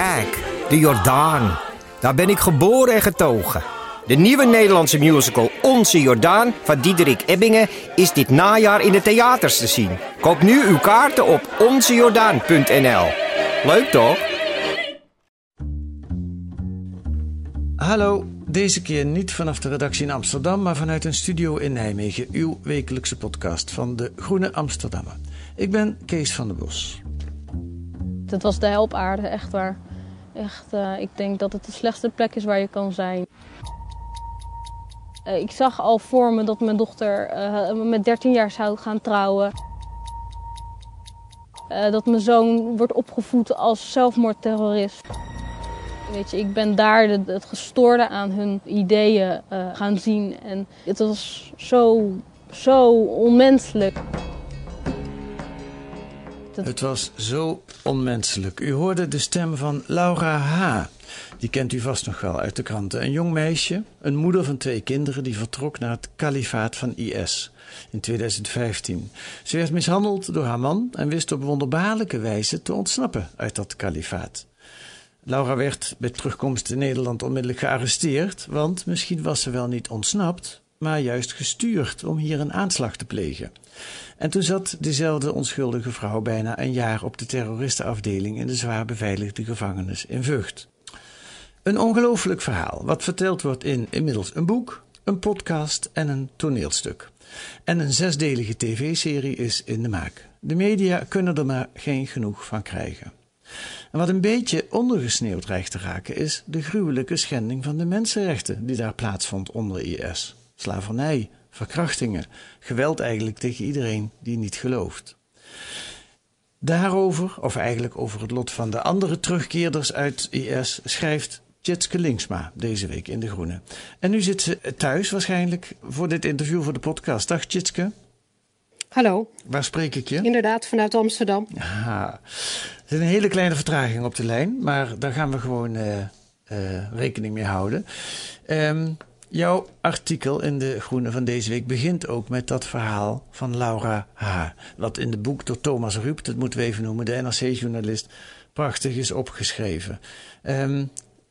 Kijk, de Jordaan. Daar ben ik geboren en getogen. De nieuwe Nederlandse musical Onze Jordaan van Diederik Ebbingen is dit najaar in de theaters te zien. Koop nu uw kaarten op onzejordaan.nl. Leuk toch? Hallo, deze keer niet vanaf de redactie in Amsterdam, maar vanuit een studio in Nijmegen, uw wekelijkse podcast van de Groene Amsterdammer. Ik ben Kees van der Bos. Het was de helpaarde, echt waar. Echt, eh, ik denk dat het de slechtste plek is waar je kan zijn. Eh, ik zag al voor me dat mijn dochter eh, met 13 jaar zou gaan trouwen. Dat mijn zoon wordt opgevoed als zelfmoordterrorist. Weet je, ik ben daar het gestoorde aan hun ideeën gaan zien. En het was zo, zo onmenselijk. Het was zo onmenselijk. U hoorde de stem van Laura H. Die kent u vast nog wel uit de kranten. Een jong meisje, een moeder van twee kinderen, die vertrok naar het kalifaat van IS in 2015. Ze werd mishandeld door haar man en wist op wonderbaarlijke wijze te ontsnappen uit dat kalifaat. Laura werd bij terugkomst in Nederland onmiddellijk gearresteerd, want misschien was ze wel niet ontsnapt, maar juist gestuurd om hier een aanslag te plegen. En toen zat dezelfde onschuldige vrouw bijna een jaar op de terroristenafdeling in de zwaar beveiligde gevangenis in Vught. Een ongelooflijk verhaal, wat verteld wordt in inmiddels een boek, een podcast en een toneelstuk. En een zesdelige tv-serie is in de maak. De media kunnen er maar geen genoeg van krijgen. En wat een beetje ondergesneeuwd dreigt te raken, is de gruwelijke schending van de mensenrechten die daar plaatsvond onder IS. Slavernij, verkrachtingen, geweld eigenlijk tegen iedereen die niet gelooft. Daarover, of eigenlijk over het lot van de andere terugkeerders uit IS, schrijft Tjitske Linksma deze week in De Groene. En nu zit ze thuis waarschijnlijk voor dit interview voor de podcast. Dag Tjitske, Hallo, waar spreek ik je? inderdaad vanuit Amsterdam. Ah, er zit een hele kleine vertraging op de lijn, maar daar gaan we gewoon eh, eh, rekening mee houden. Ehm, jouw artikel in De Groene van deze week begint ook met dat verhaal van Laura H. Wat in het boek door Thomas Ruip, dat moeten we even noemen, de NRC-journalist, prachtig is opgeschreven. Ehm,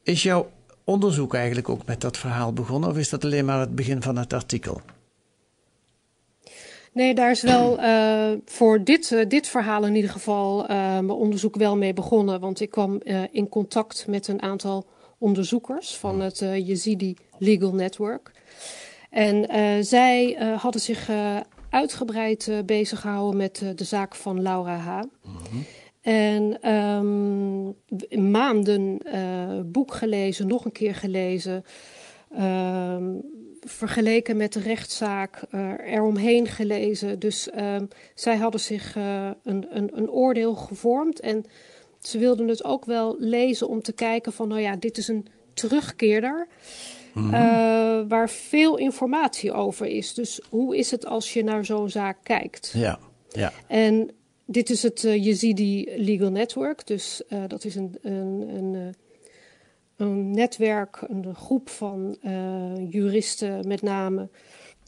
is jouw onderzoek eigenlijk ook met dat verhaal begonnen, of is dat alleen maar het begin van het artikel? Nee, daar is wel eh, voor dit, eh, dit verhaal in ieder geval eh, mijn onderzoek wel mee begonnen. Want ik kwam in contact met een aantal onderzoekers van het eh Yazidi Legal Network. En eh, zij eh, hadden zich uitgebreid bezig gehouden met de zaak van Laura H. En ehm, maanden boek gelezen, nog een keer gelezen. ehm, vergeleken met de rechtszaak eromheen gelezen. Dus ehm, zij hadden zich een, een, een oordeel gevormd. En ze wilden het ook wel lezen om te kijken van... nou ja, dit is een terugkeerder... eh, waar veel informatie over is. Dus hoe is het als je naar zo'n zaak kijkt? Ja, ja. En dit is het uh, Yazidi Legal Network. Dus uh, dat is een, een, een, een netwerk, een groep van juristen met name...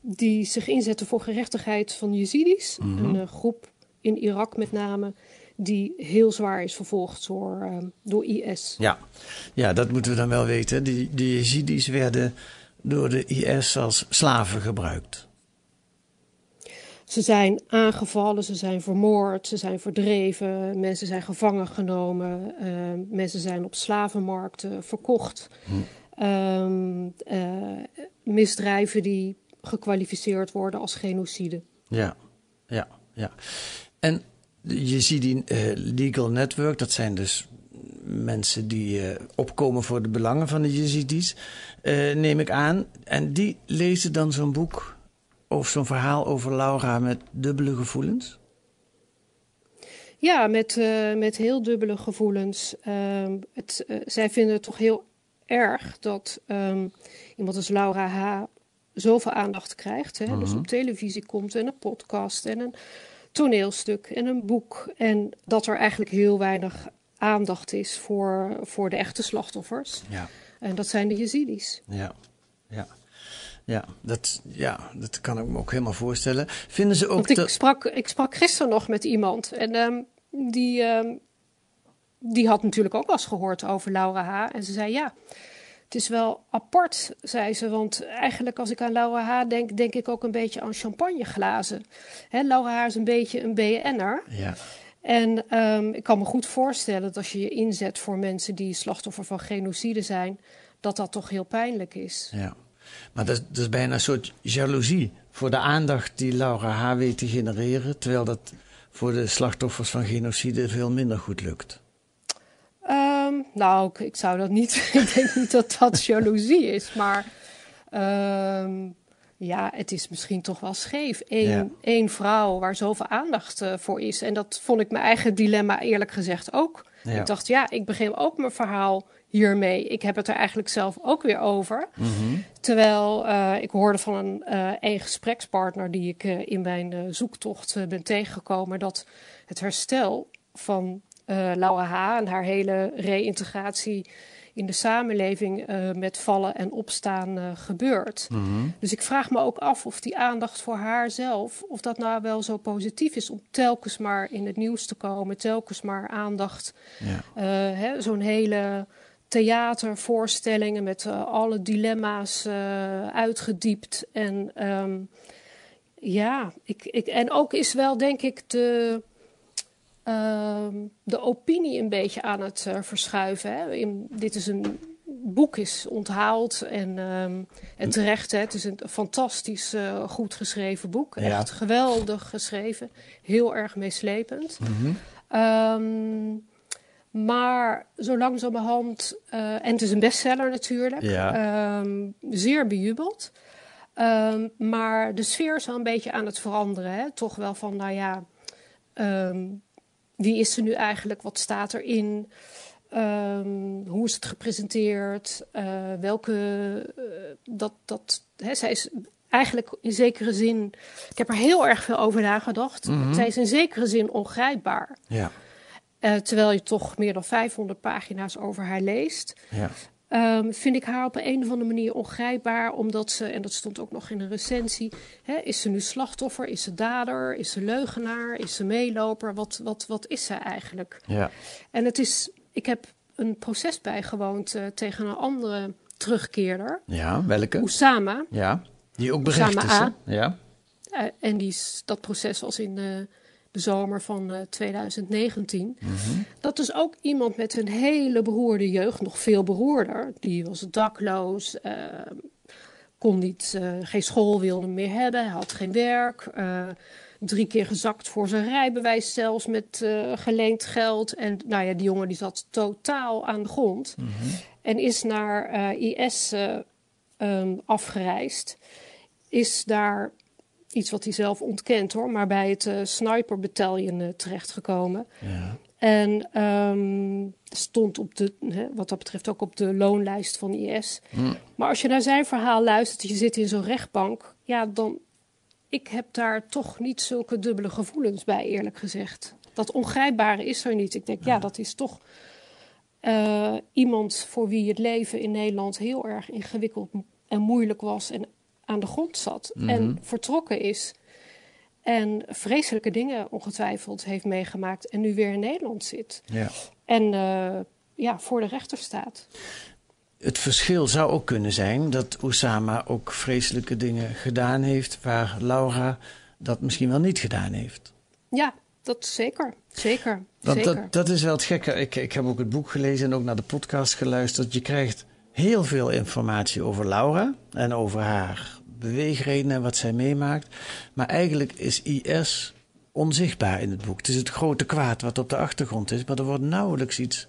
die zich inzetten voor gerechtigheid van Yazidis. Mm -hmm. Een groep in Irak met name die heel zwaar is vervolgd door, uh, door IS. Ja. ja, dat moeten we dan wel weten. Die, die Yazidis werden door de IS als slaven gebruikt. Ze zijn aangevallen, ze zijn vermoord, ze zijn verdreven, mensen zijn gevangen genomen, uh, mensen zijn op slavenmarkten verkocht. Hm. Um, uh, misdrijven die gekwalificeerd worden als genocide. Ja, ja, ja. En je ziet die uh, Legal Network, dat zijn dus mensen die uh, opkomen voor de belangen van de Yazidis, uh, neem ik aan. En die lezen dan zo'n boek of zo'n verhaal over Laura met dubbele gevoelens? Ja, met, uh, met heel dubbele gevoelens. Uh, het, zij vinden het toch heel erg dat um, iemand als Laura H. zoveel aandacht krijgt. Hè? Dus op televisie komt en een podcast en een toneelstuk en een boek. En dat er eigenlijk heel weinig aandacht is voor, voor de echte slachtoffers. Ja. En dat zijn de Yazidis. Ja, ja. Ja dat, ja, dat kan ik me ook helemaal voorstellen. Vinden ze ook Want ik, sprak, ik sprak gisteren nog met iemand en um, die, um, die had natuurlijk ook wel eens gehoord over Laura H. En ze zei ja, het is wel apart, zei ze. Want eigenlijk als ik aan Laura H. denk, denk ik ook een beetje aan champagneglazen. Hè, Laura H. is een beetje een BN'er. Ja. En um, ik kan me goed voorstellen dat als je je inzet voor mensen die slachtoffer van genocide zijn, dat dat toch heel pijnlijk is. Ja. Maar dat, dat is bijna een soort jaloezie voor de aandacht die Laura H. weet te genereren, terwijl dat voor de slachtoffers van genocide veel minder goed lukt. Um, nou, ik, ik, zou dat niet. ik denk niet dat dat jaloezie is, maar um, ja, het is misschien toch wel scheef. Eén, ja. één vrouw waar zoveel aandacht uh, voor is. En dat vond ik mijn eigen dilemma eerlijk gezegd ook. Ja. Ik dacht, ja, ik begin ook mijn verhaal hiermee. Ik heb het er eigenlijk zelf ook weer over. Mm -hmm. Terwijl uh, ik hoorde van een, uh, een gesprekspartner die ik in mijn zoektocht ben tegengekomen, dat het herstel van Laura H. en haar hele reïntegratie in de samenleving met vallen en opstaan gebeurt. Mm -hmm. Dus ik vraag me ook af of die aandacht voor haarzelf, of dat nou wel zo positief is om telkens maar in het nieuws te komen, telkens maar aandacht, ja. zo'n hele theatervoorstellingen met alle dilemma's uitgediept. En um, ja, ik, ik, en ook is wel denk ik de, de opinie een beetje aan het uh, verschuiven. Hè. In, dit is een boek is onthaald en, um, en terecht. Hè. Het is een fantastisch uh, goed geschreven boek. Ja. Echt geweldig geschreven. Heel erg meeslepend. Mm -hmm. um, maar zo langzamerhand, uh, en het is een bestseller natuurlijk, ja. um, zeer bejubeld. Maar de sfeer is wel een beetje aan het veranderen. Hè? Toch wel van, nou ja, um, wie is er nu eigenlijk? Wat staat erin? hoe is het gepresenteerd? Uh, welke, uh, dat, dat, hè, zij is eigenlijk in zekere zin, ik heb er heel erg veel over nagedacht. Mm -hmm. Zij is in zekere zin ongrijpbaar. Ja. Uh, terwijl je toch meer dan 500 pagina's over haar leest. Ja. Um, vind ik haar op een of andere manier ongrijpbaar. Omdat ze, en dat stond ook nog in een recensie. Hè, is ze nu slachtoffer? Is ze dader? Is ze leugenaar? Is ze meeloper? Wat, wat, wat is zij eigenlijk? Ja. En het is, ik heb een proces bijgewoond uh, tegen een andere terugkeerder. Ja, welke? Oussama. Ja, die ook berecht Oussama is. A. Ja. Uh, en die, dat proces was in de de zomer van uh, 2019. Mm -hmm. Dat is ook iemand met een hele beroerde jeugd, nog veel beroerder. Die was dakloos, uh, kon niet, uh, geen school wilde meer hebben, hij had geen werk. eh, drie keer gezakt voor zijn rijbewijs zelfs met geleend geld. En nou ja, die jongen die zat totaal aan de grond. Mm -hmm. En is naar IS um, afgereisd. Is daar iets wat hij zelf ontkent hoor, maar bij het uh, Sniper Battalion uh, terechtgekomen. Ja. En um, stond op de, hè, wat dat betreft ook op de loonlijst van IS. Mm. Maar als je naar zijn verhaal luistert, je zit in zo'n rechtbank, ja, dan. Ik heb daar toch niet zulke dubbele gevoelens bij, eerlijk gezegd. Dat ongrijpbare is er niet. Ik denk, ja, ja dat is toch uh, iemand voor wie het leven in Nederland heel erg ingewikkeld en moeilijk was. En aan de grond zat Mhm. en vertrokken is. En vreselijke dingen ongetwijfeld heeft meegemaakt en nu weer in Nederland zit. Ja. En uh, ja, voor de rechter staat. Het verschil zou ook kunnen zijn dat Osama ook vreselijke dingen gedaan heeft waar Laura dat misschien wel niet gedaan heeft. Ja, dat zeker. Zeker. Want zeker. Dat, dat is wel het gekke. Ik, ik heb ook het boek gelezen en ook naar de podcast geluisterd. Je krijgt heel veel informatie over Laura en over haar beweegredenen en wat zij meemaakt. Maar eigenlijk is IS onzichtbaar in het boek. Het is het grote kwaad wat op de achtergrond is, maar er wordt nauwelijks iets,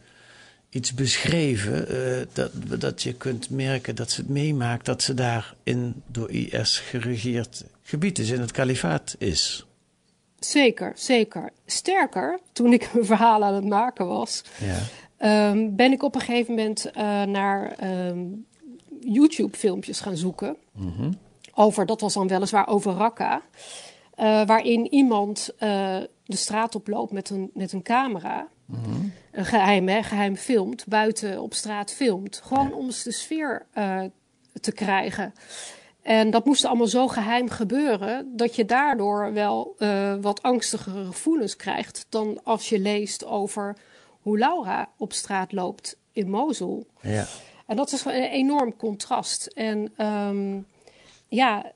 iets beschreven uh, dat, dat je kunt merken dat ze het meemaakt dat ze daar in door IS geregeerd gebied is, in het kalifaat is. Zeker, zeker. Sterker, toen ik mijn verhaal aan het maken was, Ja. ehm, ben ik op een gegeven moment eh, naar ehm, YouTube-filmpjes gaan zoeken. Over, dat was dan weliswaar over Raqqa. eh, waarin iemand eh, de straat oploopt met een, met een camera. Een geheim, hè, geheim filmt, buiten op straat filmt. Gewoon om eens de sfeer eh, te krijgen. En dat moest allemaal zo geheim gebeuren dat je daardoor wel wat angstigere gevoelens krijgt dan als je leest over hoe Laura op straat loopt in Mosul. Ja. En dat is een enorm contrast. En ehm, ja,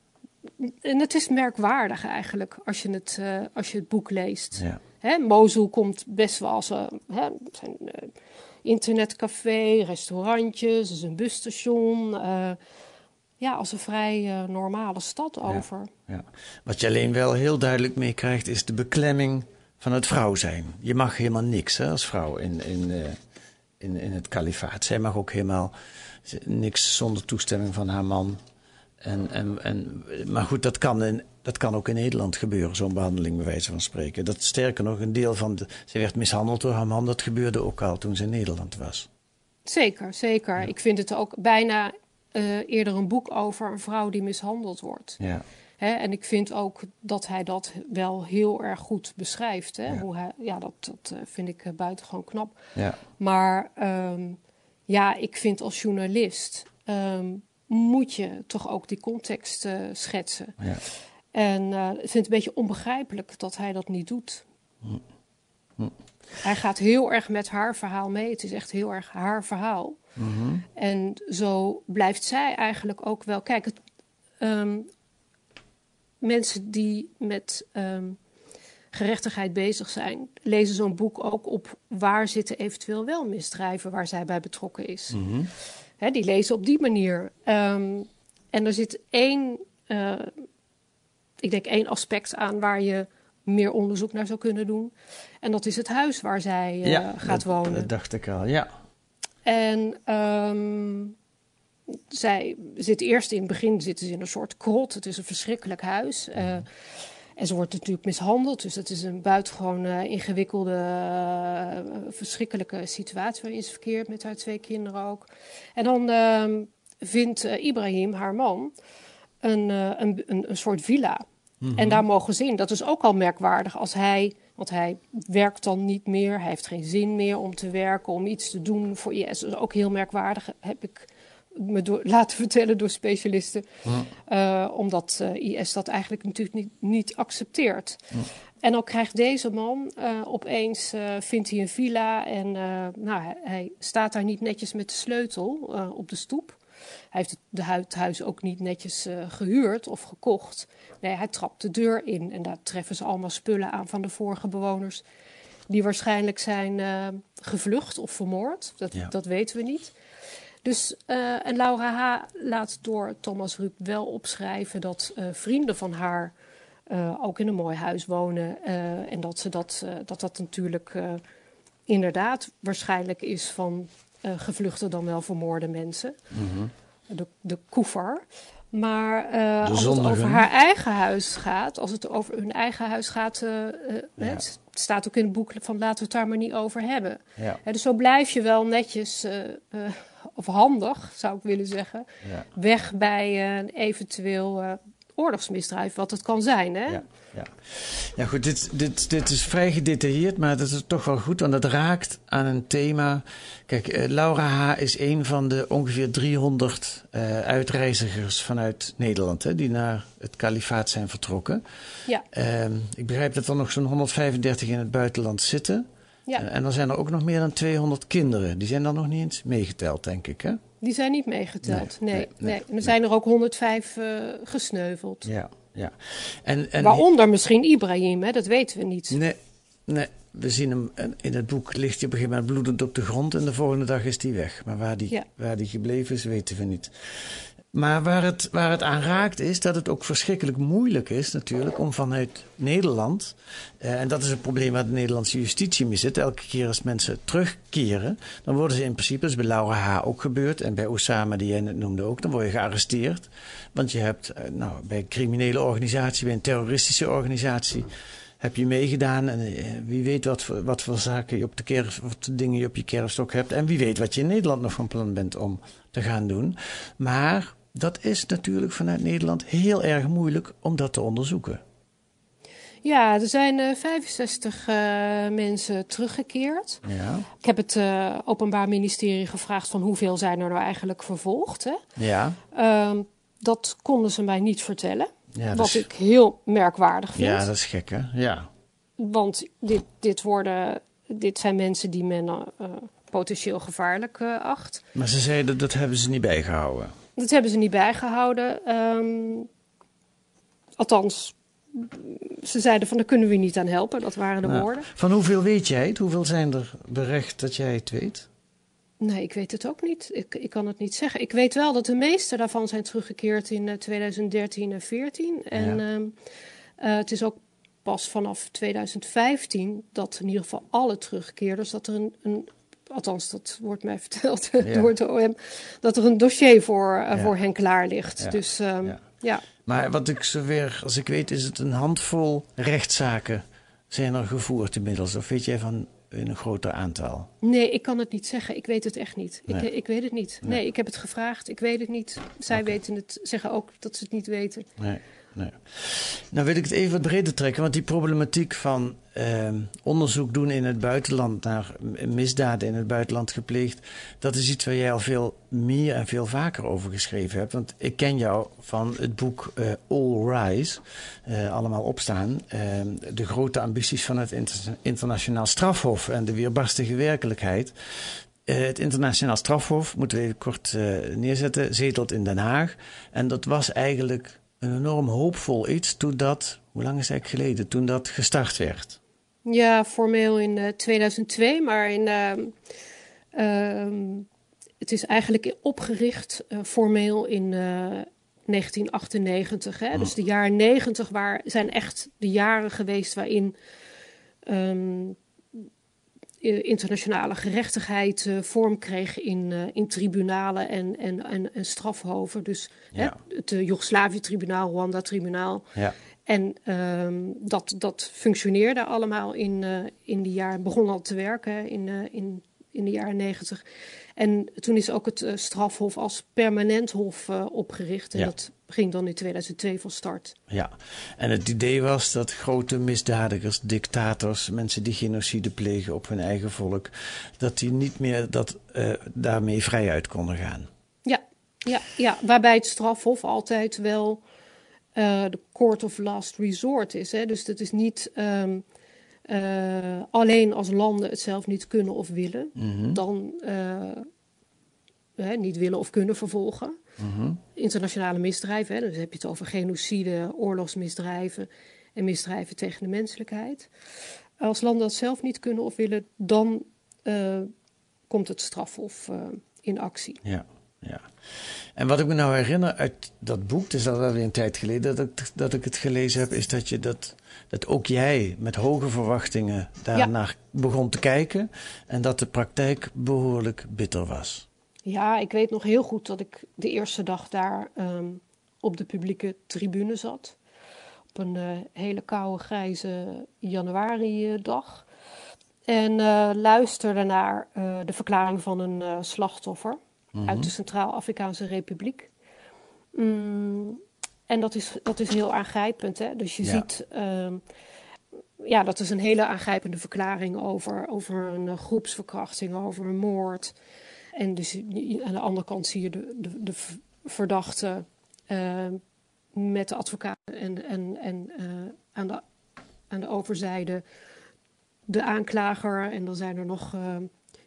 en het is merkwaardig eigenlijk als je het, eh, als je het boek leest. Ja. Hè, Mosul komt best wel als een hè, zijn, eh, internetcafé, restaurantjes, is een busstation. eh, ja, als een vrij normale stad over. Ja. Wat je alleen wel heel duidelijk meekrijgt, is de beklemming van het vrouw zijn. Je mag helemaal niks hè, als vrouw in, in, in, in het kalifaat. Zij mag ook helemaal niks zonder toestemming van haar man. En, en, en, maar goed, dat kan, in, dat kan ook in Nederland gebeuren, zo'n behandeling bij wijze van spreken. Dat sterker nog, een deel van de. Ze werd mishandeld door haar man, dat gebeurde ook al toen ze in Nederland was. Zeker, zeker. Ik vind het ook bijna eh, eerder een boek over een vrouw die mishandeld wordt. Ja, Hè, en ik vind ook dat hij dat wel heel erg goed beschrijft. Hè? Hoe hij, ja, dat, dat eh, vind ik uh, buitengewoon knap. ja, Maar ehm, ja, ik vind als journalist ehm, moet je toch ook die context eh, schetsen. ja. En eh, ik vind het een beetje onbegrijpelijk dat hij dat niet doet. Hij gaat heel erg met haar verhaal mee. Het is echt heel erg haar verhaal. En zo blijft zij eigenlijk ook wel. Kijk, het, ehm, mensen die met ehm, gerechtigheid bezig zijn, lezen zo'n boek ook op waar zitten eventueel wel misdrijven waar zij bij betrokken is. Hè, die lezen op die manier. Ehm, en er zit één, eh, ik denk één aspect aan waar je meer onderzoek naar zou kunnen doen. En dat is het huis waar zij eh, ja gaat dat, wonen. Dat dacht ik al, ja. En ehm, zij zit eerst in het begin zitten ze in een soort krot. Het is een verschrikkelijk huis. Eh, en ze wordt natuurlijk mishandeld. Dus het is een buitengewoon eh, ingewikkelde, eh, verschrikkelijke situatie waarin ze verkeert met haar twee kinderen ook. En dan ehm, vindt eh, Ibrahim, haar man, een, een, een, een soort villa. En daar mogen ze in. Dat is ook al merkwaardig als hij, want hij werkt dan niet meer. Hij heeft geen zin meer om te werken, om iets te doen voor IS. Dat is ook heel merkwaardig, heb ik me door, laten vertellen door specialisten. Eh, omdat eh, IS dat eigenlijk natuurlijk niet, niet accepteert. En dan krijgt deze man eh, opeens, vindt hij een villa en nou, hij, hij staat daar niet netjes met de sleutel op de stoep. Hij heeft het, huis ook niet netjes eh, gehuurd of gekocht. Nee, hij trapt de deur in en daar treffen ze allemaal spullen aan van de vorige bewoners. Die waarschijnlijk zijn gevlucht of vermoord. Dat, Ja. dat weten we niet. Dus, eh, en Laura H. laat door Thomas Rup wel opschrijven dat eh, vrienden van haar eh, ook in een mooi huis wonen. en dat, ze dat, dat dat natuurlijk inderdaad waarschijnlijk is van gevluchte dan wel vermoorde mensen. De, de koever. Maar als het over haar eigen huis gaat, als het over hun eigen huis gaat, Ja. het staat ook in het boek van laten we het daar maar niet over hebben. Ja. Dus zo blijf je wel netjes, of handig zou ik willen zeggen, Ja. weg bij een eventueel eh, oorlogsmisdrijf, wat het kan zijn. Hè? Ja, ja. ja goed, dit, dit, dit is vrij gedetailleerd, maar dat is toch wel goed, want het raakt aan een thema. Kijk, eh, Laura H. is een van de ongeveer 300 eh, uitreizigers vanuit Nederland hè, die naar het kalifaat zijn vertrokken. Ja. Ehm, ik begrijp dat er nog zo'n 135 in het buitenland zitten. Ja. Eh, en dan zijn er ook nog meer dan 200 kinderen. Die zijn dan nog niet eens meegeteld, denk ik. Hè? Die zijn niet meegeteld. Nee, Nee, er zijn er ook 105 eh, gesneuveld. Ja, ja. En, en Waaronder misschien Ibrahim, hè? dat weten we niet. Nee, nee. We zien hem in het boek ligt hij op een gegeven moment bloedend op de grond en de volgende dag is hij weg. Maar waar die, Ja. waar die gebleven is, weten we niet. Maar waar het, waar het aan raakt is dat het ook verschrikkelijk moeilijk is natuurlijk om vanuit Nederland, eh, en dat is een probleem waar de Nederlandse justitie mee zit, elke keer als mensen terugkeren, dan worden ze in principe, dat is bij Laura H. ook gebeurd en bij Osama die jij net noemde ook, dan word je gearresteerd. Want je hebt eh, nou, bij een criminele organisatie, bij een terroristische organisatie, heb je meegedaan. En eh, wie weet wat voor, wat voor zaken je op de kerf, wat dingen je op je kerfstok hebt. En wie weet wat je in Nederland nog van plan bent om te gaan doen. Maar dat is natuurlijk vanuit Nederland heel erg moeilijk om dat te onderzoeken. Ja, er zijn uh, 65 uh, mensen teruggekeerd. Ja. Ik heb het uh, Openbaar Ministerie gevraagd van hoeveel zijn er nou eigenlijk vervolgd. Hè? Ja. Uh, dat konden ze mij niet vertellen. Ja, wat is, ik heel merkwaardig vind. ja, dat is gek hè? Ja. Want dit, dit, worden, dit zijn mensen die men potentieel gevaarlijk acht. Maar ze zeiden dat hebben ze niet bijgehouden. Dat hebben ze niet bijgehouden. Um, althans, ze zeiden van daar kunnen we niet aan helpen. Dat waren de Nou, woorden. Van hoeveel weet jij het? Hoeveel zijn er berecht dat jij het weet? Nee, ik weet het ook niet. Ik, ik kan het niet zeggen. Ik weet wel dat de meeste daarvan zijn teruggekeerd in uh, 2013 en 2014. En Ja. um, uh, het is ook pas vanaf 2015 dat in ieder geval alle terugkeerders, dat er een, een althans dat wordt mij verteld Ja. door het OM, dat er een dossier voor, uh, Ja. voor hen klaar ligt. Ja. Dus um, Ja. ja. Maar wat ik zover als ik weet, is het een handvol rechtszaken zijn er gevoerd inmiddels. Of weet jij van een groter aantal? Nee, ik kan het niet zeggen. Ik weet het echt niet. Ik, Nee. ik weet het niet. Nee. Nee. ik heb het gevraagd. Ik weet het niet. Zij weten het, zeggen ook dat ze het niet weten. Nee, nee. Nou wil ik het even wat breder trekken, want die problematiek van eh, onderzoek doen in het buitenland naar misdaden in het buitenland gepleegd, dat is iets waar jij al veel meer en veel vaker over geschreven hebt. Want ik ken jou van het boek eh, All Rise, eh, allemaal opstaan, eh, de grote ambities van het inter- internationaal strafhof en de weerbarstige werkelijkheid. Eh, het internationaal strafhof, moeten we even kort eh, neerzetten, zetelt in Den Haag. En dat was eigenlijk een enorm hoopvol iets toen dat, hoe lang is het eigenlijk geleden, toen dat gestart werd. Ja, formeel in uh, 2002, maar in, uh, uh, het is eigenlijk opgericht uh, formeel in 1998. Hè? Mm. Dus de jaren 90 waar, zijn echt de jaren geweest waarin um, internationale gerechtigheid uh, vorm kreeg in, uh, in tribunalen en, en, en, en strafhoven. Dus Ja. hè, het Joegoslavië-tribunaal, Rwanda-tribunaal. Ja. En um, dat, dat functioneerde allemaal in, in die jaren, begon al te werken in, in, in de jaren negentig. En toen is ook het uh, strafhof als permanent hof uh, opgericht. En Ja. dat ging dan in 2002 van start. Ja, en het idee was dat grote misdadigers, dictators, mensen die genocide plegen op hun eigen volk, dat die niet meer dat, uh, daarmee vrij uit konden gaan. Ja, ja, ja, waarbij het strafhof altijd wel uh, de court of last resort is. Hè? Dus dat is niet um, uh, alleen als landen het zelf niet kunnen of willen, Mhm. dan uh, hè, niet willen of kunnen vervolgen. Mhm. Internationale misdrijven, hè? dus heb je het over genocide, oorlogsmisdrijven en misdrijven tegen de menselijkheid. Als landen dat zelf niet kunnen of willen, dan uh, komt het strafhof in actie. Ja, ja. En wat ik me nou herinner uit dat boek, het is al wel een tijd geleden dat ik, dat ik het gelezen heb, is dat je dat, dat ook jij met hoge verwachtingen daarnaar ja. begon te kijken en dat de praktijk behoorlijk bitter was. Ja, ik weet nog heel goed dat ik de eerste dag daar um, op de publieke tribune zat. Op een uh, hele koude, grijze januari-dag. En uh, luisterde naar uh, de verklaring van een slachtoffer mm -hmm. uit de Centraal-Afrikaanse Republiek. Mm, en dat is, dat is heel aangrijpend. Hè? Dus je Ja. ziet, um, ja, dat is een hele aangrijpende verklaring over, over een uh, groepsverkrachting, over een moord. En dus aan de andere kant zie je de, de, de verdachte uh, met de advocaat en, en, en uh, aan, de, aan de overzijde de aanklager. En dan zijn er nog uh,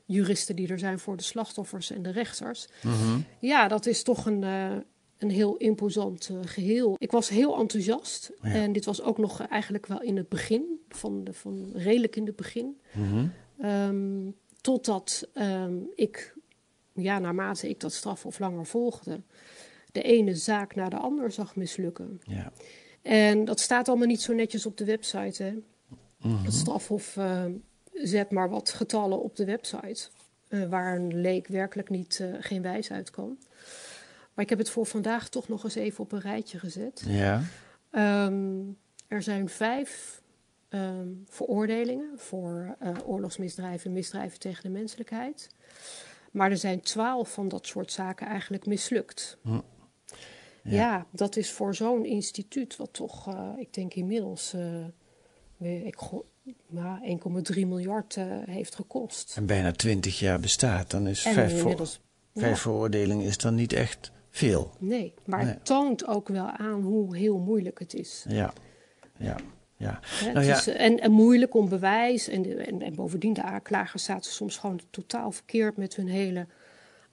juristen die er zijn voor de slachtoffers en de rechters. Mhm. Ja, dat is toch een, uh, een heel imposant uh, geheel. Ik was heel enthousiast. Ja. En dit was ook nog eigenlijk wel in het begin, van, de, van redelijk in het begin. Mhm. Um, totdat um, ik, ja, naarmate ik dat strafhof langer volgde, de ene zaak naar de ander zag mislukken. Ja. En dat staat allemaal niet zo netjes op de website. Hè? Mhm. Het strafhof uh, zet maar wat getallen op de website. Uh, waar een leek werkelijk niet, uh, geen wijs uit kan. Maar ik heb het voor vandaag toch nog eens even op een rijtje gezet. Ja. Um, er zijn vijf ehm, veroordelingen voor uh, oorlogsmisdrijven, misdrijven tegen de menselijkheid. Maar er zijn twaalf van dat soort zaken eigenlijk mislukt. Hm. Ja. ja. dat is voor zo'n instituut, wat toch, uh, ik denk inmiddels, uh, ik, maar 1,3 miljard uh, heeft gekost. En bijna 20 jaar bestaat, dan is vijf, voor, vijf ja. veroordelingen is dan niet echt veel. Nee, maar nee. het toont ook wel aan hoe heel moeilijk het is. Ja, ja. Ja. nou, ja. Is, en, en, moeilijk om bewijs. En, en, en bovendien, de aanklagers zaten soms gewoon totaal verkeerd met hun hele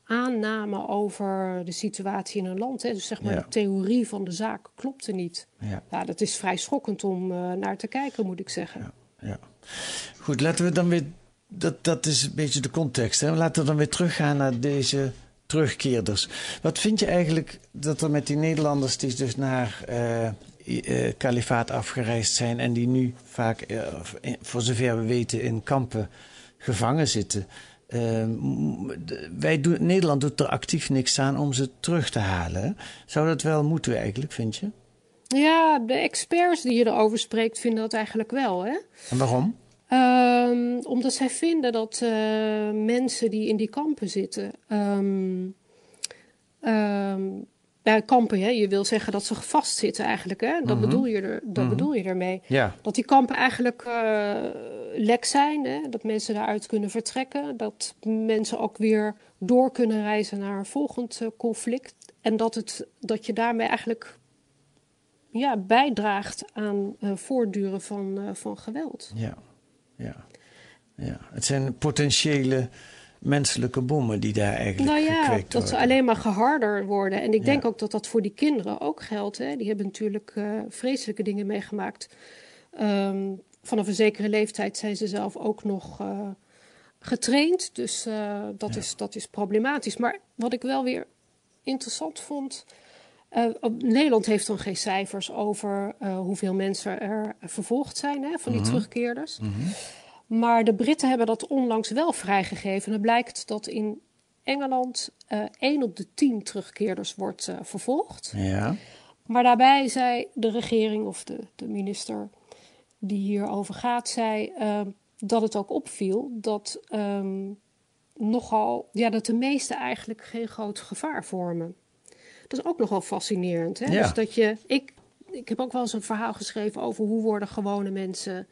aanname over de situatie in een land. Hè. Dus zeg maar, de theorie van de zaak klopte niet. Ja. ja dat is vrij schokkend om uh, naar te kijken, moet ik zeggen. Ja. ja. Goed, laten we dan weer. Dat, dat is een beetje de context. Hè. Laten we dan weer teruggaan naar deze terugkeerders. Wat vind je eigenlijk dat er met die Nederlanders die dus naar uh, kalifaat afgereisd zijn en die nu vaak, uh, voor zover we weten, in kampen gevangen zitten. wij doen, Nederland doet er actief niks aan om ze terug te halen. Zou dat wel moeten eigenlijk, vind je? Ja, de experts die je erover spreekt vinden dat eigenlijk wel. Hè? En waarom? Um, omdat zij vinden dat uh, mensen die in die kampen zitten. Um, um, bij kampen, hè, je wil zeggen dat ze vastzitten eigenlijk. Hè? Dat, mm -hmm. bedoel, je er, dat mm -hmm. bedoel je ermee. Ja. Dat die kampen eigenlijk uh, lek zijn. Hè? Dat mensen daaruit kunnen vertrekken. Dat mensen ook weer door kunnen reizen naar een volgend uh, conflict. En dat, het, dat je daarmee eigenlijk ja, bijdraagt aan uh, voortduren van, van geweld. Ja ja. ja. Het zijn potentiële menselijke bommen die daar eigenlijk nou ja, gekweekt dat ze alleen maar geharder worden. En ik denk ook dat dat voor die kinderen ook geldt. Hè. Die hebben natuurlijk uh, vreselijke dingen meegemaakt. Um, vanaf een zekere leeftijd zijn ze zelf ook nog uh, getraind. Dus uh, dat, ja. is, dat is problematisch. Maar wat ik wel weer interessant vond... Uh, Nederland heeft dan geen cijfers over uh, hoeveel mensen er vervolgd zijn hè, van die mm -hmm. terugkeerders. Mm -hmm. Maar de Britten hebben dat onlangs wel vrijgegeven. En het blijkt dat in Engeland uh, 1 op de 10 terugkeerders wordt vervolgd. Ja. Maar daarbij zei de regering of de, de minister die hierover gaat, zei dat het ook opviel dat um, nogal, ja, dat de meeste eigenlijk geen groot gevaar vormen. Dat is ook nogal fascinerend. Hè? Ja. Dus dat je, ik, ik heb ook wel eens een verhaal geschreven over hoe worden gewone mensen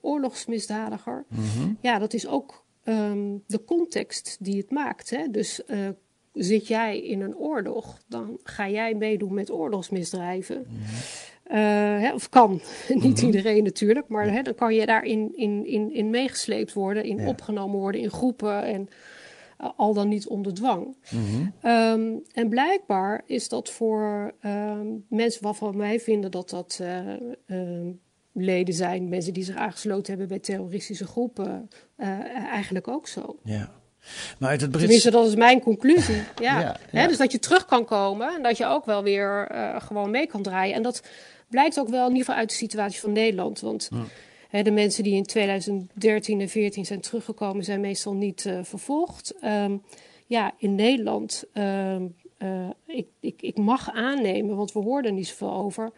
oorlogsmisdadiger. Mhm. Mm -hmm. Ja, dat is ook um, de context die het maakt. Hè? Dus uh, zit jij in een oorlog, dan ga jij meedoen met oorlogsmisdrijven. Mm -hmm. Uh, hè, of kan, niet mm -hmm. iedereen natuurlijk, maar hè, dan kan je daarin in, in, in meegesleept worden, in ja. opgenomen worden in groepen en uh, al dan niet onder dwang. Mm -hmm. um, en blijkbaar is dat voor um, mensen waarvan wij vinden dat dat uh, leden zijn, mensen die zich aangesloten hebben bij terroristische groepen, eigenlijk ook zo. Ja. Maar uit het Brits... Tenminste, dat is mijn conclusie. ja. ja, ja. Hè, dus dat je terug kan komen en dat je ook wel weer gewoon mee kan draaien. En dat blijkt ook wel in ieder geval uit de situatie van Nederland. Want. De mensen die in 2013 en 14 zijn teruggekomen, zijn meestal niet uh, vervolgd. Um, ja, in Nederland, um, uh, ik, ik, ik mag aannemen, want we hoorden er niet zoveel over.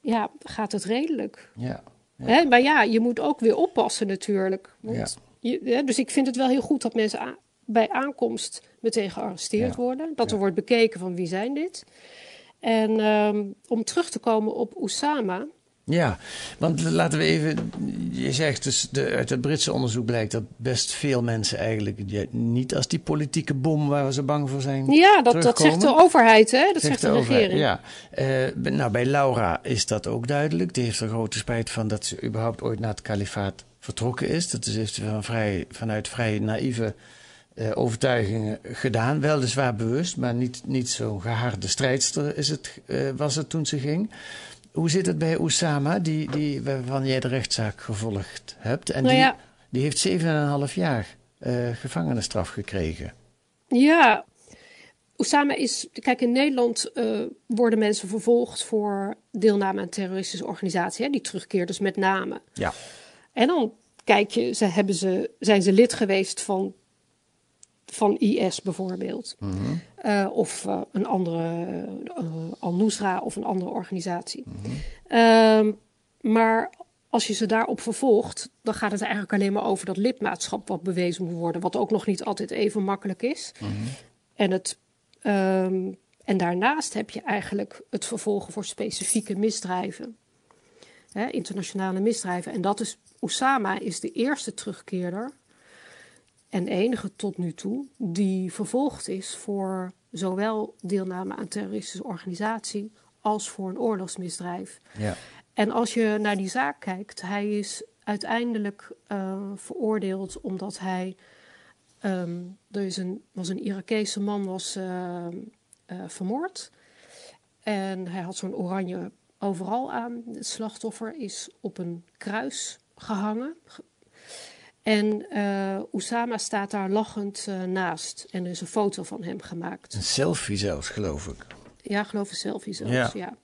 Ja, gaat het redelijk. Ja. ja. Hè, maar ja, je moet ook weer oppassen natuurlijk. Ja. Want je, hè, dus ik vind het wel heel goed dat mensen bij aankomst meteen gearresteerd Ja. worden. Dat er Ja. wordt bekeken van wie zijn dit. En ehm, om terug te komen op Oussama. Ja, want laten we even. Je zegt dus de, uit het Britse onderzoek blijkt dat best veel mensen eigenlijk ja, niet als die politieke bom waar we zo bang voor zijn. Ja, dat, dat zegt de overheid, hè? Dat zegt, de, overheid, regering. Ja, Eh, nou bij Laura is dat ook duidelijk. Die heeft er grote spijt van dat ze überhaupt ooit naar het kalifaat vertrokken is. Dat is, heeft ze van vrij, vanuit vrij naïeve eh, overtuigingen gedaan. Weliswaar bewust, maar niet, niet zo'n geharde strijdster is het, eh, was het toen ze ging. Hoe zit het bij Oussama, die, die, waarvan jij de rechtszaak gevolgd hebt? En Nou die, ja. die heeft 7,5 jaar eh, gevangenisstraf gekregen. Ja, Oussama is. Kijk, in Nederland uh, worden mensen vervolgd voor deelname aan terroristische organisaties, hè, die terugkeerders met name. Ja. En dan kijk je, ze, hebben ze, zijn ze lid geweest van, van IS bijvoorbeeld. Mhm. Uh, of uh, een andere, uh, Al-Nusra of een andere organisatie. Mhm. Um, maar als je ze daarop vervolgt, dan gaat het eigenlijk alleen maar over dat lidmaatschap wat bewezen moet worden, wat ook nog niet altijd even makkelijk is. En, het, ehm, en daarnaast heb je eigenlijk het vervolgen voor specifieke misdrijven, hè, internationale misdrijven. En dat is, Osama is de eerste terugkeerder en enige tot nu toe die vervolgd is voor zowel deelname aan terroristische organisatie als voor een oorlogsmisdrijf. Ja. En als je naar die zaak kijkt, hij is uiteindelijk eh, veroordeeld omdat hij. ehm, er is een, was een Irakese man was eh, eh, vermoord. En hij had zo'n oranje overal aan. Het slachtoffer is op een kruis gehangen. En Oussama staat daar lachend eh, naast. En er is een foto van hem gemaakt. Een selfie zelfs, geloof ik. Ja, ik geloof een selfie zelfs. Ja. Ja.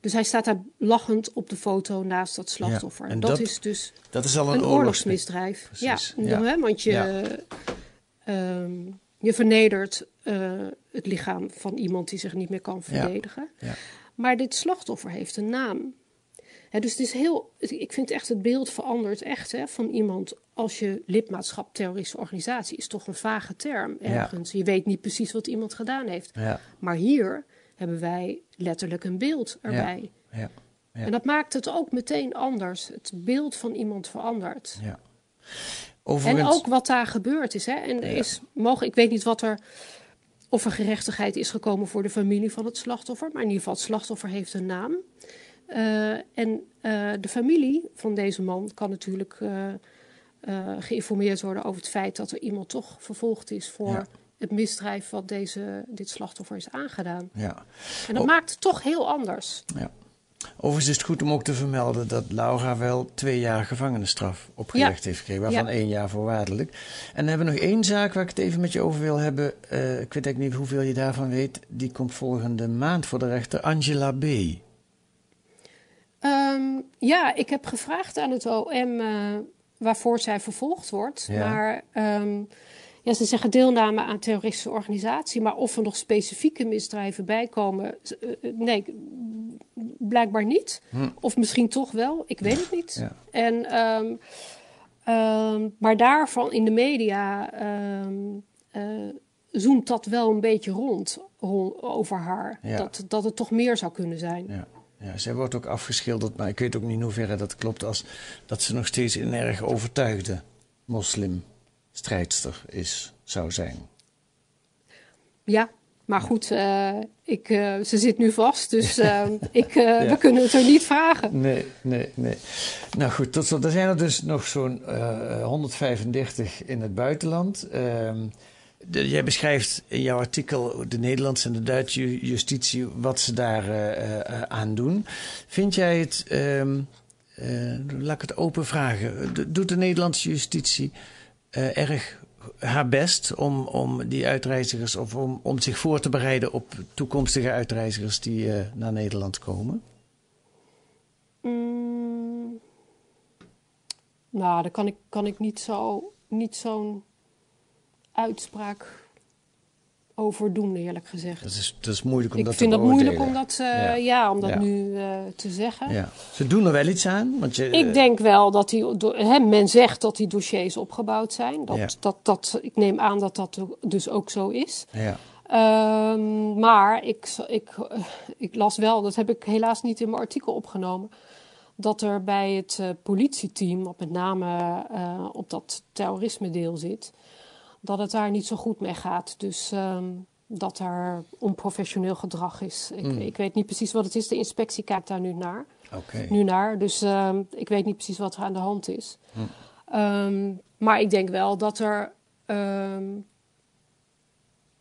Dus hij staat daar lachend op de foto naast dat slachtoffer. en En dat, dat- is dus Dat is al een, een oorlogsmis. oorlogsmisdrijf. Precies, Ja, ja. hè, want je, ehm, je vernedert eh, het lichaam van iemand die zich niet meer kan verdedigen. Ja. Maar dit slachtoffer heeft een naam. Dus het is heel, ik vind echt het beeld verandert echt hè, van iemand als je lidmaatschap terroristische organisatie is toch een vage term Ja. ergens. Je weet niet precies wat iemand gedaan heeft. Ja, Maar hier hebben wij letterlijk een beeld erbij. ja, ja. En dat maakt het ook meteen anders. Het beeld van iemand verandert. ja. En Overigens, ook wat daar gebeurd is. Hè? En er is mogen, ik weet niet wat er, of er gerechtigheid is gekomen voor de familie van het slachtoffer. Maar in ieder geval, het slachtoffer heeft een naam. Eh, en eh, de familie van deze man kan natuurlijk eh, geïnformeerd worden over het feit dat er iemand toch vervolgd is voor Ja. het misdrijf wat deze, dit slachtoffer is aangedaan. ja. En dat maakt het toch heel anders. Ja. Overigens is het goed om ook te vermelden dat Laura wel twee jaar gevangenisstraf opgelegd Ja. heeft gekregen, waarvan Ja. één jaar voorwaardelijk. En dan hebben we nog één zaak waar ik het even met je over wil hebben. Ik weet eigenlijk niet hoeveel je daarvan weet. Die komt volgende maand voor de rechter. Angela B. Ja, ik heb gevraagd aan het OM eh, waarvoor zij vervolgd wordt. Ja. Maar ehm, ja, ze zeggen deelname aan terroristische organisatie. Maar of er nog specifieke misdrijven bij komen, eh, eh, nee, blijkbaar niet. Of misschien toch wel, ik weet het niet. Ja. En, ehm, ehm, maar daarvan in de media zoemt dat wel een beetje rond, ron- over haar. Ja. Dat, dat het toch meer zou kunnen zijn. Ja. Ja, zij wordt ook afgeschilderd, maar ik weet ook niet in hoeverre dat klopt, als dat ze nog steeds een erg overtuigde moslimstrijdster is, zou zijn. Ja, maar goed, eh, ik, eh, ze zit nu vast, dus eh, ik, Ja. we kunnen het er niet vragen. Nee, nee, nee. Nou goed, tot slot. Er zijn er dus nog zo'n eh 135 in het buitenland. Jij beschrijft in jouw artikel de Nederlandse en de Duitse ju- justitie wat ze daar eh, aan doen. Vind jij het, ehm, eh, laat ik het open vragen, Do- doet de Nederlandse justitie erg haar best om, om die uitreizigers of om, om zich voor te bereiden op toekomstige uitreizigers die naar Nederland komen? Mm, nou, daar kan ik, kan ik niet zo- niet zo'n uitspraak over doen, eerlijk gezegd. Dat is, dat is moeilijk om ik dat vind te dat moeilijk om dat, eh, Ja. ja. om dat Ja. nu eh, te zeggen. Ja. Ze doen er wel iets aan. Want je, Ik denk wel dat die, hè, men zegt dat die dossiers opgebouwd zijn. Dat, dat, dat, ik neem aan dat dat dus ook zo is. Ja. Ehm, maar ik, ik, eh, ik las wel, dat heb ik helaas niet in mijn artikel opgenomen, dat er bij het politieteam, wat met name op dat terrorisme deel zit, dat het daar niet zo goed mee gaat. Dus ehm, dat er onprofessioneel gedrag is. Ik, Mm. ik weet niet precies wat het is. De inspectie kijkt daar nu naar. Nu naar. Dus ehm, ik weet niet precies wat er aan de hand is. Hm. Ehm, maar ik denk wel dat er.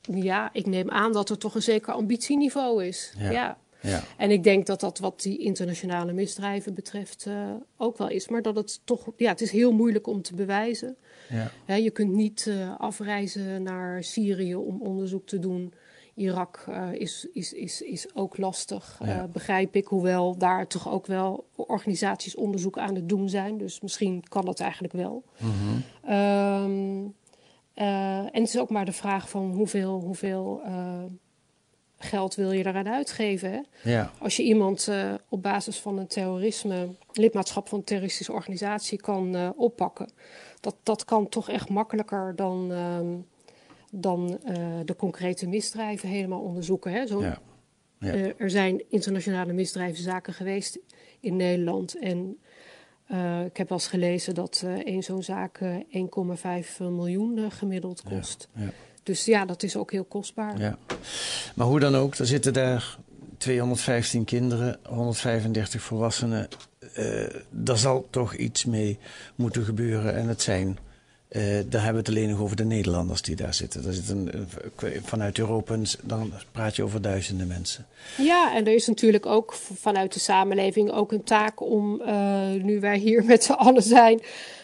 ja, ik neem aan dat er toch een zeker ambitieniveau is. Ja. Ja. Ja. En ik denk dat dat wat die internationale misdrijven betreft eh, ook wel is. Maar dat het toch, ja, het is heel moeilijk om te bewijzen. Ja. Hè, je kunt niet eh, afreizen naar Syrië om onderzoek te doen. Irak eh, is, is, is, is ook lastig, Ja. begrijp ik. Hoewel daar toch ook wel organisaties onderzoek aan het doen zijn. Dus misschien kan dat eigenlijk wel. Mhm. Ehm, eh, en het is ook maar de vraag van hoeveel, hoeveel geld wil je eraan uitgeven? Hè? Ja. Als je iemand uh, op basis van een terrorisme, lidmaatschap van een terroristische organisatie kan uh, oppakken, dat, dat kan toch echt makkelijker dan, uh, dan de concrete misdrijven helemaal onderzoeken. Hè? Zo, ja. Ja. er zijn internationale misdrijvenzaken geweest in Nederland. En ik heb wel eens gelezen dat één zo'n zaak uh, 1,5 miljoen gemiddeld kost. Ja. Dus ja, dat is ook heel kostbaar. Ja. Maar hoe dan ook, er zitten daar 215 kinderen, 135 volwassenen. daar zal toch iets mee moeten gebeuren. En het zijn, daar hebben we het alleen nog over de Nederlanders die daar zitten. Er zitten vanuit Europa, dan praat je over duizenden mensen. Ja, en er is natuurlijk ook vanuit de samenleving ook een taak om, uh, nu wij hier met z'n allen zijn,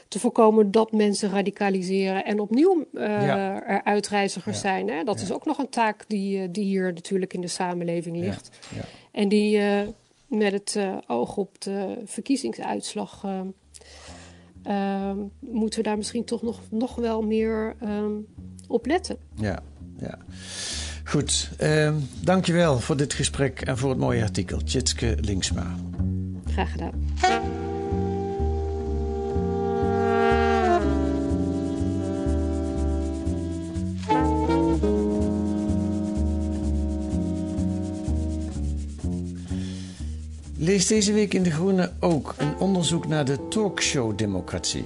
te voorkomen dat mensen radicaliseren en opnieuw uh, ja. er uitreizigers ja. zijn. Hè? Dat ja. is ook nog een taak die, die hier natuurlijk in de samenleving ligt. En die uh, met het uh, oog op de verkiezingsuitslag moeten we daar misschien toch nog, nog wel meer op letten. Ja, ja. Goed, uh, dankjewel voor dit gesprek en voor het mooie artikel. Tjitske Linksma. Graag gedaan. Lees deze week in De Groene ook een onderzoek naar de talkshow-democratie.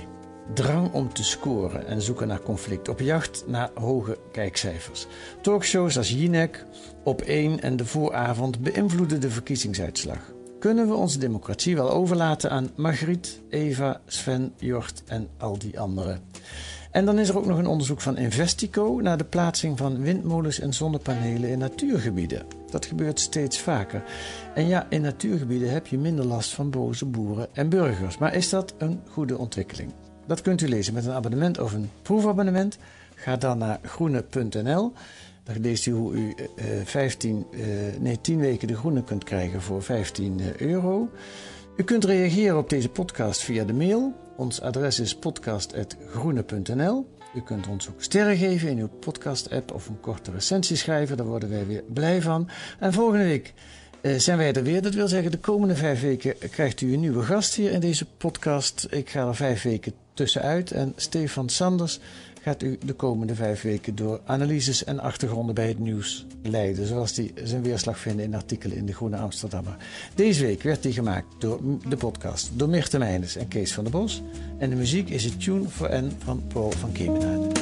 Drang om te scoren en zoeken naar conflict. Op jacht naar hoge kijkcijfers. Talkshows als Jinek, Op 1 en de vooravond beïnvloeden de verkiezingsuitslag. Kunnen we onze democratie wel overlaten aan Margriet, Eva, Sven, Jort en al die anderen? En dan is er ook nog een onderzoek van Investico naar de plaatsing van windmolens en zonnepanelen in natuurgebieden. Dat gebeurt steeds vaker. En ja, in natuurgebieden heb je minder last van boze boeren en burgers. Maar is dat een goede ontwikkeling? Dat kunt u lezen met een abonnement of een proefabonnement. Ga dan naar groene.nl. Daar leest u hoe u uh, 15, uh, nee, 10 weken de groene kunt krijgen voor 15 euro. U kunt reageren op deze podcast via de mail. Ons adres is podcast.groene.nl. U kunt ons ook sterren geven in uw podcast-app of een korte recensie schrijven. Daar worden wij weer blij van. En volgende week uh, zijn wij er weer. Dat wil zeggen, de komende vijf weken krijgt u een nieuwe gast hier in deze podcast. Ik ga er vijf weken tussenuit. En Stefan Sanders gaat u de komende vijf weken door analyses en achtergronden bij het nieuws leiden. Zoals die zijn weerslag vinden in artikelen in de Groene Amsterdammer. Deze week werd die gemaakt door de podcast door Mirte Meijnes en Kees van der Bos. En de muziek is het Tune for N van Paul van Kemenade.